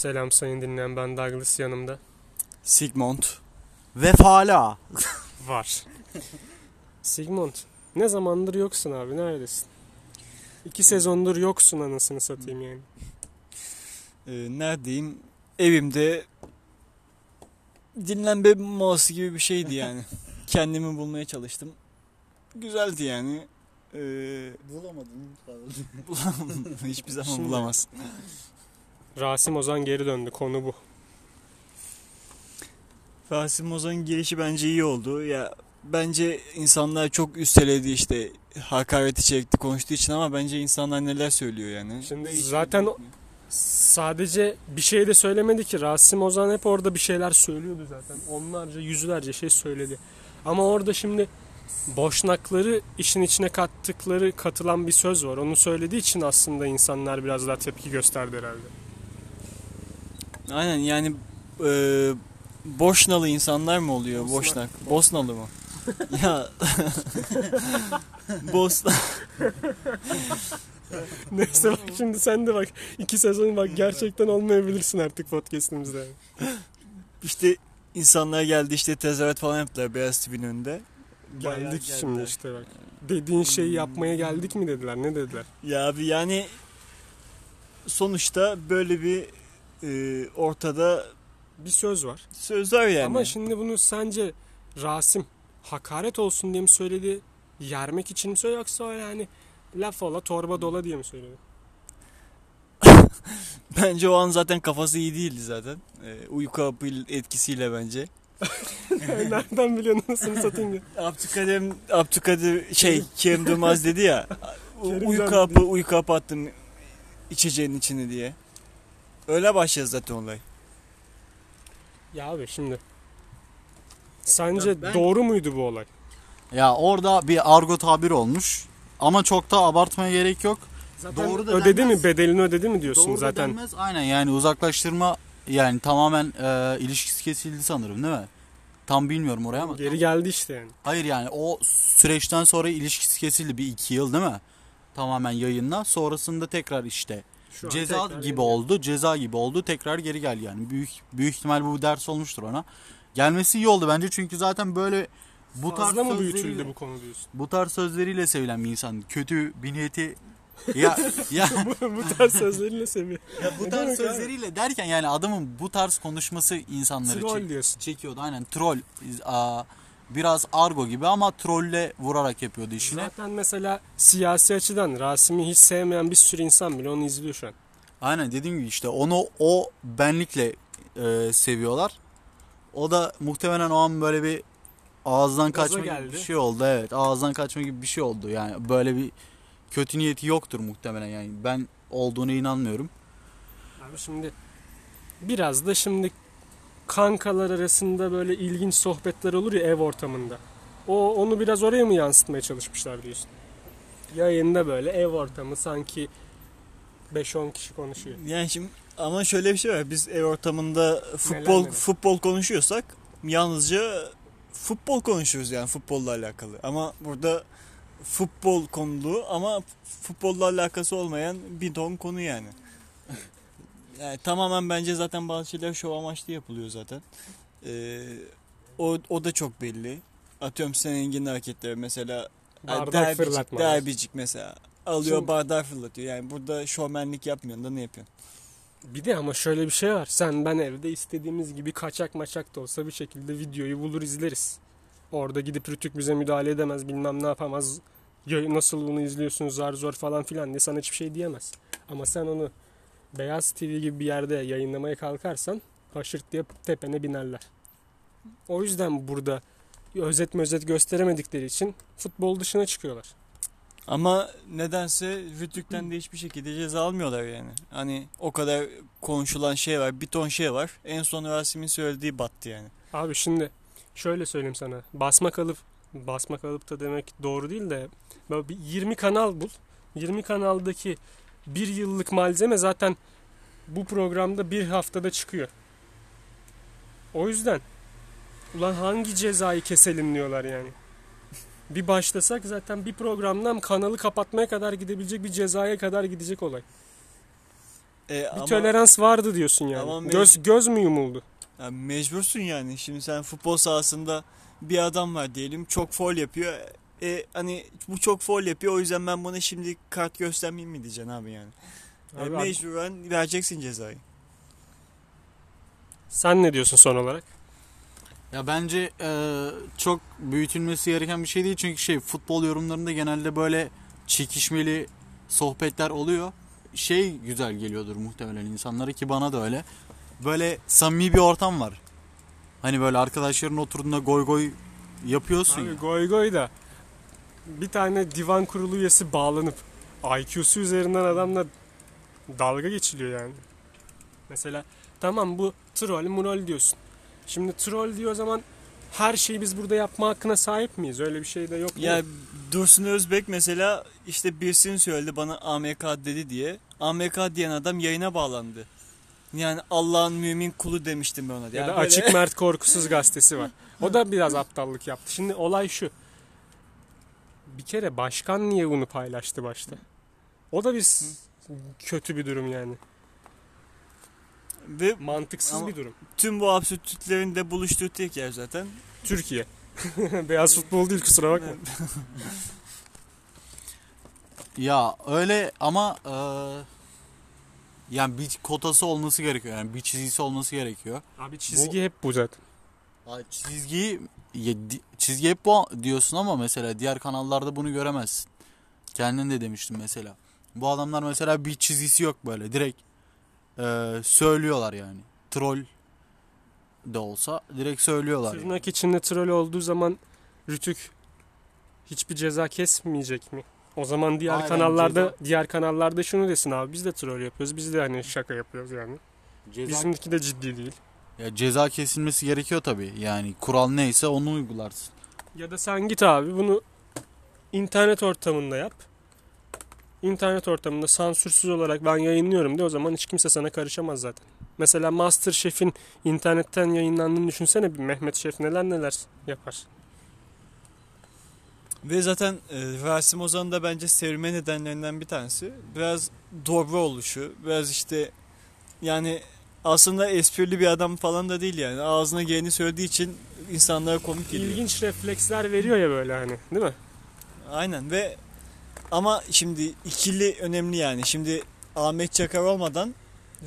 Selam sayın dinleyen ben Douglas yanımda. Sigmund. Vefala. Var. Sigmund ne zamandır yoksun abi neredesin? İki sezondur yoksun anasını satayım yani. Ee, neredeyim? Evimde dinlenme molası gibi bir şeydi yani. Kendimi bulmaya çalıştım. Güzeldi yani. Ee, Bulamadın falan. hiçbir zaman Şimdi- bulamazsın. Rasim Ozan geri döndü konu bu. Rasim Ozan'ın gelişi bence iyi oldu. Ya bence insanlar çok üsteledi işte hakareti çekti konuştuğu için ama bence insanlar neler söylüyor yani. Şimdi zaten o- Sadece bir şey de söylemedi ki. Rasim Ozan hep orada bir şeyler söylüyordu zaten. Onlarca yüzlerce şey söyledi. Ama orada şimdi boşnakları işin içine kattıkları katılan bir söz var. Onu söylediği için aslında insanlar biraz daha tepki gösterdi herhalde. Aynen yani e, Boşnalı insanlar mı oluyor? Bosna- Boşnak. Bosnalı mı? ya Bosna Neyse bak şimdi sen de bak iki sezon bak gerçekten olmayabilirsin artık podcastimizde. işte insanlar geldi işte tezahürat falan yaptılar Beyaz TV'nin önünde. Bayağı Geldik geldiler. şimdi işte bak. Dediğin şeyi yapmaya geldik mi dediler ne dediler? Ya abi yani sonuçta böyle bir e, ortada Bir söz var. söz var yani. Ama şimdi bunu sence Rasim hakaret olsun diye mi söyledi? Yermek için mi söyledi yoksa öyle hani laf ola torba dola diye mi söyledi? Bence o an zaten kafası iyi değildi zaten. E, uyku hapı etkisiyle bence. Nereden biliyorsun anasını satayım ya? Abdülkadir, Abdülkadir şey Kerem Durmaz dedi ya uyku hapı uyku hapı attım içeceğin içine diye. Öyle başladı zaten olay. Ya abi şimdi sence Ya ben- doğru muydu bu olay? Ya orada bir argo tabir olmuş. Ama çok da abartmaya gerek yok. Zaten Doğru da ödedi denmez. mi bedelini ödedi mi diyorsun Doğru da zaten. denmez. Aynen yani uzaklaştırma yani tamamen e, ilişkisi kesildi sanırım değil mi? Tam bilmiyorum oraya ama. Geri geldi işte yani. Hayır yani o süreçten sonra ilişkisi kesildi bir iki yıl değil mi? Tamamen yayınla. Sonrasında tekrar işte Şu ceza gibi geri oldu. Ceza gibi oldu. Tekrar geri geldi yani. Büyük büyük ihtimal bu bir ders olmuştur ona. Gelmesi iyi oldu bence çünkü zaten böyle bu tarz Fazla mı sözleriyle- büyütüldü bu konu diyorsun? bu tarz sözleriyle sevilen bir insan. Kötü bir niyeti ya ya bu tarz sözleriyle seviyor. Ya bu Ne tarz demek abi? sözleriyle derken yani adamın bu tarz konuşması insanları Troll çek- diyorsun. çekiyordu. Aynen troll. Aa, Biraz argo gibi ama trolle vurarak yapıyordu işini. Zaten mesela siyasi açıdan Rasim'i hiç sevmeyen bir sürü insan bile onu izliyor şu an. Aynen dediğim gibi işte onu o benlikle e, seviyorlar. O da muhtemelen o an böyle bir ağızdan Gaza kaçma gibi geldi. bir şey oldu. Evet ağızdan kaçma gibi bir şey oldu. Yani böyle bir kötü niyeti yoktur muhtemelen yani. Ben olduğuna inanmıyorum. Abi şimdi biraz da şimdi kankalar arasında böyle ilginç sohbetler olur ya ev ortamında. O onu biraz oraya mı yansıtmaya çalışmışlar diyorsun? Yayında böyle ev ortamı sanki 5-10 kişi konuşuyor. Yani şimdi ama şöyle bir şey var. Biz ev ortamında futbol neler. futbol konuşuyorsak yalnızca futbol konuşuyoruz yani futbolla alakalı. Ama burada futbol konulu ama futbolla alakası olmayan bir ton konu yani. Yani tamamen bence zaten bazı şeyler şov amaçlı yapılıyor zaten. Ee, o, o da çok belli. Atıyorum senin Engin'in hareketleri mesela Bardak derbicik, fırlatmalar. derbicik mesela. Alıyor Şimdi- bardağı fırlatıyor. Yani burada şovmenlik yapmıyorsun da ne yapıyorsun? Bir de ama şöyle bir şey var. Sen ben evde istediğimiz gibi kaçak maçak da olsa bir şekilde videoyu bulur izleriz. Orada gidip Rütük bize müdahale edemez bilmem ne yapamaz. Ya Nasıl bunu izliyorsunuz zar zor falan filan diye sana hiçbir şey diyemez. Ama sen onu Beyaz TV gibi bir yerde yayınlamaya kalkarsan haşırt diye tepene binerler. O yüzden burada özet özet gösteremedikleri için futbol dışına çıkıyorlar. Ama nedense Rütük'ten de hiçbir şekilde ceza almıyorlar yani. Hani o kadar konuşulan şey var, bir ton şey var. En son Rasim'in söylediği battı yani. Abi şimdi şöyle söyleyeyim sana. Basma kalıp basma kalıp da demek doğru değil de böyle bir 20 kanal bul. 20 kanaldaki bir yıllık malzeme zaten bu programda bir haftada çıkıyor. O yüzden ulan hangi cezayı keselim diyorlar yani. Bir başlasak zaten bir programdan kanalı kapatmaya kadar gidebilecek bir cezaya kadar gidecek olay. E, Bir ama tolerans vardı diyorsun yani. Ama göz göz mü yumuldu? ya mecbursun yani. Şimdi sen futbol sahasında bir adam var diyelim çok foul yapıyor. E, hani bu çok foul yapıyor o yüzden ben buna şimdi kart göstermeyeyim mi diyeceksin abi yani. E, Abi, mecburen vereceksin cezayı. Sen ne diyorsun son olarak? Ya bence e, çok büyütülmesi gereken bir şey değil. Çünkü şey futbol yorumlarında genelde böyle çekişmeli sohbetler oluyor. Şey güzel geliyordur muhtemelen insanlara ki bana da öyle. Böyle samimi bir ortam var. Hani böyle arkadaşların oturduğunda goy goy yapıyorsun. Abi ya. goy goy da bir tane divan kurulu üyesi bağlanıp IQ'su üzerinden adamla dalga geçiliyor yani. Mesela tamam bu troll murol diyorsun. Şimdi troll diyor o zaman her şeyi biz burada yapma hakkına sahip miyiz? Öyle bir şey de yok. Ya mi? Dursun Özbek mesela işte birisini söyledi bana AMK dedi diye. AMK diyen adam yayına bağlandı. Yani Allah'ın mümin kulu demiştim ben ona. ya Yani da böyle- Açık Mert Korkusuz gazetesi var. O da biraz aptallık yaptı. Şimdi olay şu. Bir kere başkan niye bunu paylaştı başta? O da bir kötü bir durum yani. Ve Mantıksız bir durum. tüm bu absürtlüklerin de buluştuğu tek yer zaten. Türkiye. Beyaz futbol değil kusura bakma. Ya öyle ama e, yani bir kotası olması gerekiyor. Yani bir çizgisi olması gerekiyor. Abi çizgi hep bu zaten. Ay, Çizgi hep bu diyorsun ama mesela diğer kanallarda bunu göremezsin. Kendin de demiştin mesela. Bu adamlar mesela bir çizgisi yok böyle direkt e, söylüyorlar yani. Troll de olsa direkt söylüyorlar. yani. Tırnak içinde troll olduğu zaman Rütük hiçbir ceza kesmeyecek mi? O zaman diğer Aynen, kanallarda ceza- diğer kanallarda şunu desin abi biz de troll yapıyoruz. Biz de hani şaka yapıyoruz yani. Ceza, Bizimki de ciddi değil. Ya ceza kesilmesi gerekiyor tabii. Yani kural neyse onu uygularsın. Ya da sen git abi bunu internet ortamında yap. İnternet ortamında sansürsüz olarak ben yayınlıyorum de o zaman hiç kimse sana karışamaz zaten. Mesela Masterchef'in internetten yayınlandığını düşünsene bir Mehmet Şef neler neler yapar. Ve zaten e, Rasim Ozan'ın da bence sevme nedenlerinden bir tanesi. Biraz dobra oluşu. Biraz işte yani aslında esprili bir adam falan da değil yani. Ağzına geleni söylediği için insanlara komik geliyor. İlginç refleksler veriyor ya böyle hani değil mi? Aynen ve ama şimdi ikili önemli yani. Şimdi Ahmet Çakar olmadan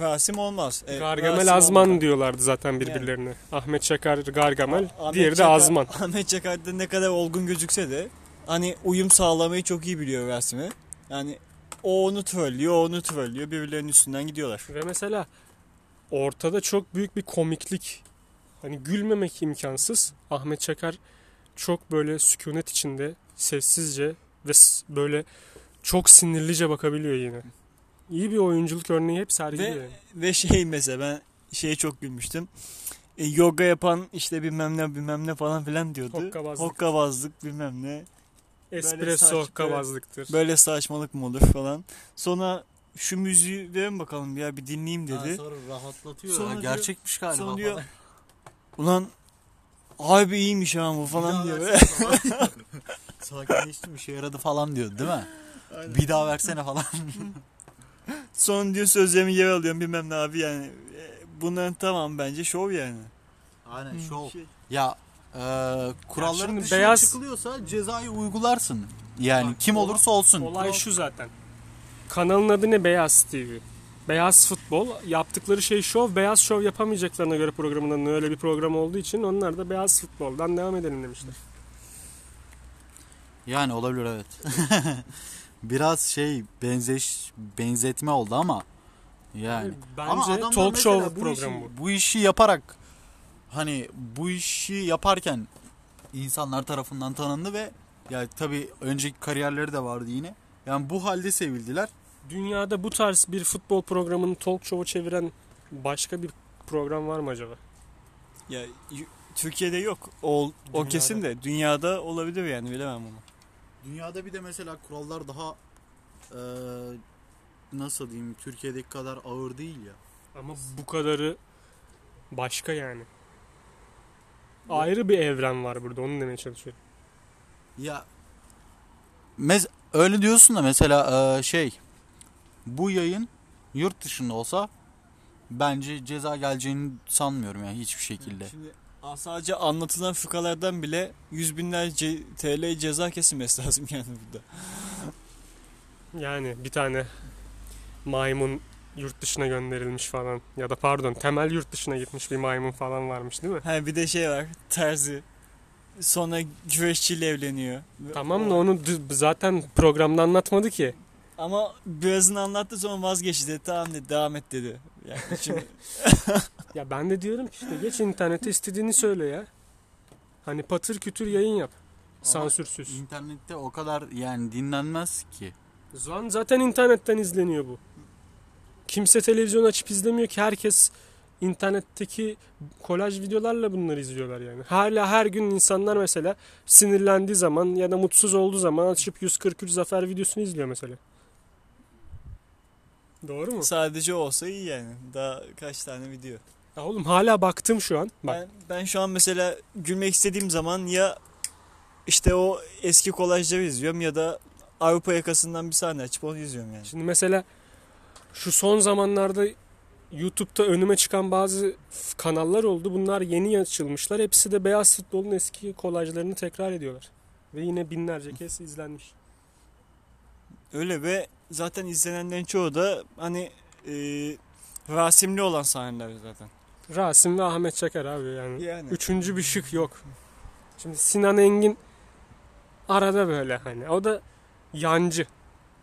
Rasim olmaz. E, Gargamel Rasim Azman olmadan- diyorlardı zaten birbirlerine. Ahmet Çakar Gargamel, Ahmet diğeri de Çakar- Azman. Ahmet Çakar da ne kadar olgun gözükse de hani uyum sağlamayı çok iyi biliyor Rasim'e. Yani o onu trollüyor, o onu trollüyor. Birbirlerinin üstünden gidiyorlar. Ve mesela ortada çok büyük bir komiklik. Hani gülmemek imkansız. Ahmet Çakar çok böyle sükunet içinde sessizce ve böyle çok sinirlice bakabiliyor yine. İyi bir oyunculuk örneği hep sergiliyor. Ve, yani. ve şey mesela ben şeye çok gülmüştüm. E, yoga yapan işte bilmem ne bilmem ne falan filan diyordu. Hokkabazlık. Hokkabazlık bilmem ne. Espresso saç- hokkabazlıktır. Böyle saçmalık mı olur falan. Sonra şu müziği verin bakalım ya bir dinleyeyim dedi. sonra rahatlatıyor. Sonra Ha, diyor- gerçekmiş galiba. Sonra diyor ulan abi iyiymiş ha bu falan diyor. Sakinleştim işe yaradı falan diyor değil mi? Bir daha versene falan. Son diyor sözlerimi yer alıyorum bilmem ne abi yani. E, Bunların tamam bence şov yani. Aynen şov. Şey- Ya e, kuralların dışına beyaz- çıkılıyorsa cezayı uygularsın. Yani Bak, kim olursa olsun. Olay Kural- şu zaten. Kanalın adı ne? Beyaz TV. Beyaz Futbol. Yaptıkları şey şov. Beyaz şov yapamayacaklarına göre programın adı öyle bir program olduğu için onlar da Beyaz Futbol'dan devam edelim demişler. Yani olabilir evet. Biraz şey benzeş benzetme oldu ama yani. Bence ama adamlar talk show bu programı işi, bu. bu işi yaparak hani bu işi yaparken insanlar tarafından tanındı ve ya tabii önceki kariyerleri de vardı yine. Yani bu halde sevildiler. Dünyada bu tarz bir futbol programını talk show'a çeviren başka bir program var mı acaba? Ya Türkiye'de yok. O, o Dünyada. kesin de dünyada olabilir yani bilemem onu. Dünyada bir de mesela kurallar daha eee, nasıl diyeyim Türkiye'deki kadar ağır değil ya. Ama bu kadarı başka yani. Ayrı bir evren var burada onu demeye çalışıyorum. Ya mez öyle diyorsun da mesela eee, şey bu yayın Yurt dışında olsa bence ceza geleceğini sanmıyorum yani hiçbir şekilde. Şimdi sadece anlatılan fıkralardan bile yüz binlerce TL ceza kesilmesi lazım yani burada. Yani bir tane maymun yurt dışına gönderilmiş falan. Ya da pardon temel yurt dışına gitmiş bir maymun falan varmış değil mi? Ha bir de şey var terzi. Sonra güreşçiyle evleniyor. Tamam da onu zaten programda anlatmadı ki. Ama birazını anlattı sonra vazgeçti dedi. Tamam dedi devam et dedi. Yani şimdi Ya ben de diyorum ki işte geç internete istediğini söyle ya. Hani patır kütür yayın yap. Sansürsüz. İnternette o kadar yani dinlenmez ki. Zaten zaten internetten izleniyor bu. Kimse televizyon açıp izlemiyor ki herkes internetteki kolaj videolarla bunları izliyorlar yani. Hala her gün insanlar mesela sinirlendiği zaman ya da mutsuz olduğu zaman açıp 143 zafer videosunu izliyor mesela. Doğru mu? sadece olsa iyi yani. Daha kaç tane video. Ya oğlum hala baktım şu an. Bak Ben, ben şu an mesela gülmek istediğim zaman ya işte o eski kolajları izliyorum ya da Avrupa yakasından bir sahne açıp onu izliyorum yani. Şimdi mesela şu son zamanlarda YouTube'da önüme çıkan bazı kanallar oldu. Bunlar yeni açılmışlar. Hepsi de beyaz futbolun eski kolajlarını tekrar ediyorlar. Ve yine binlerce kez izlenmiş. Öyle ve zaten izlenenlerin çoğu da hani e, rasimli olan sahneler zaten. Rasim ve Ahmet Çakar abi yani. Yani. Üçüncü bir şık yok. Şimdi Sinan Engin arada böyle hani. O da yancı.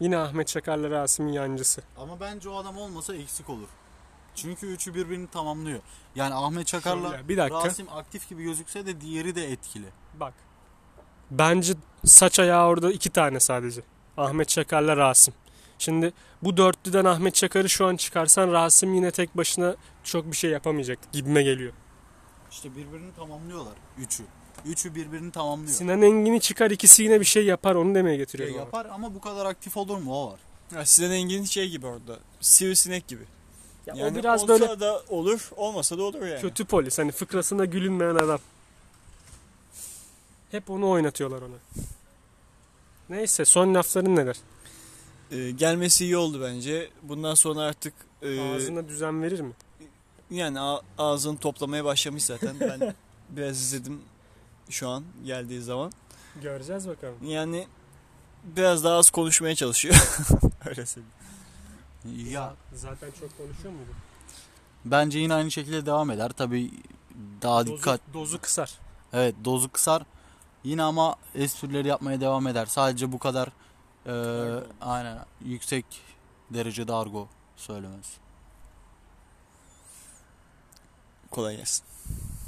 Yine Ahmet Çakar'la Rasim'in yancısı. Ama bence o adam olmasa eksik olur. Çünkü üçü birbirini tamamlıyor. Yani Ahmet Çakar'la Şöyle, bir dakika. Rasim aktif gibi gözükse de diğeri de etkili. Bak. Bence saç ayağı orada iki tane sadece. Ahmet Çakar'la Rasim. Şimdi bu dörtlüden Ahmet Çakar'ı şu an çıkarsan Rasim yine tek başına çok bir şey yapamayacak gibime geliyor. İşte birbirini tamamlıyorlar. Üçü. Üçü birbirini tamamlıyor. Sinan Engin'i çıkar ikisi yine bir şey yapar onu demeye Ya getiriyorum. abi. yapar ama bu kadar aktif olur mu o var. Ya Sinan Engin şey gibi orada. Sivrisinek gibi. Ya Yani o biraz olsa böyle da olur, olmasa da olur yani. kötü polis hani fıkrasına gülünmeyen adam. Hep onu oynatıyorlar ona. Neyse son lafların neler? Ee, gelmesi iyi oldu bence. Bundan sonra artık e, Ağzına düzen verir mi? yani ağzını toplamaya başlamış zaten. Ben biraz izledim şu an geldiği zaman. Göreceğiz bakalım. Yani biraz daha az konuşmaya çalışıyor. Öyle söyleyeyim. Ya Zaten çok konuşuyor muydu? bence yine aynı şekilde devam eder. Tabii daha Dozu, dikkat. dozu kısar. Evet dozu kısar. Yine ama esprileri yapmaya devam eder. Sadece bu kadar e, aynen yüksek derecede argo söylemez. Kolay gelsin.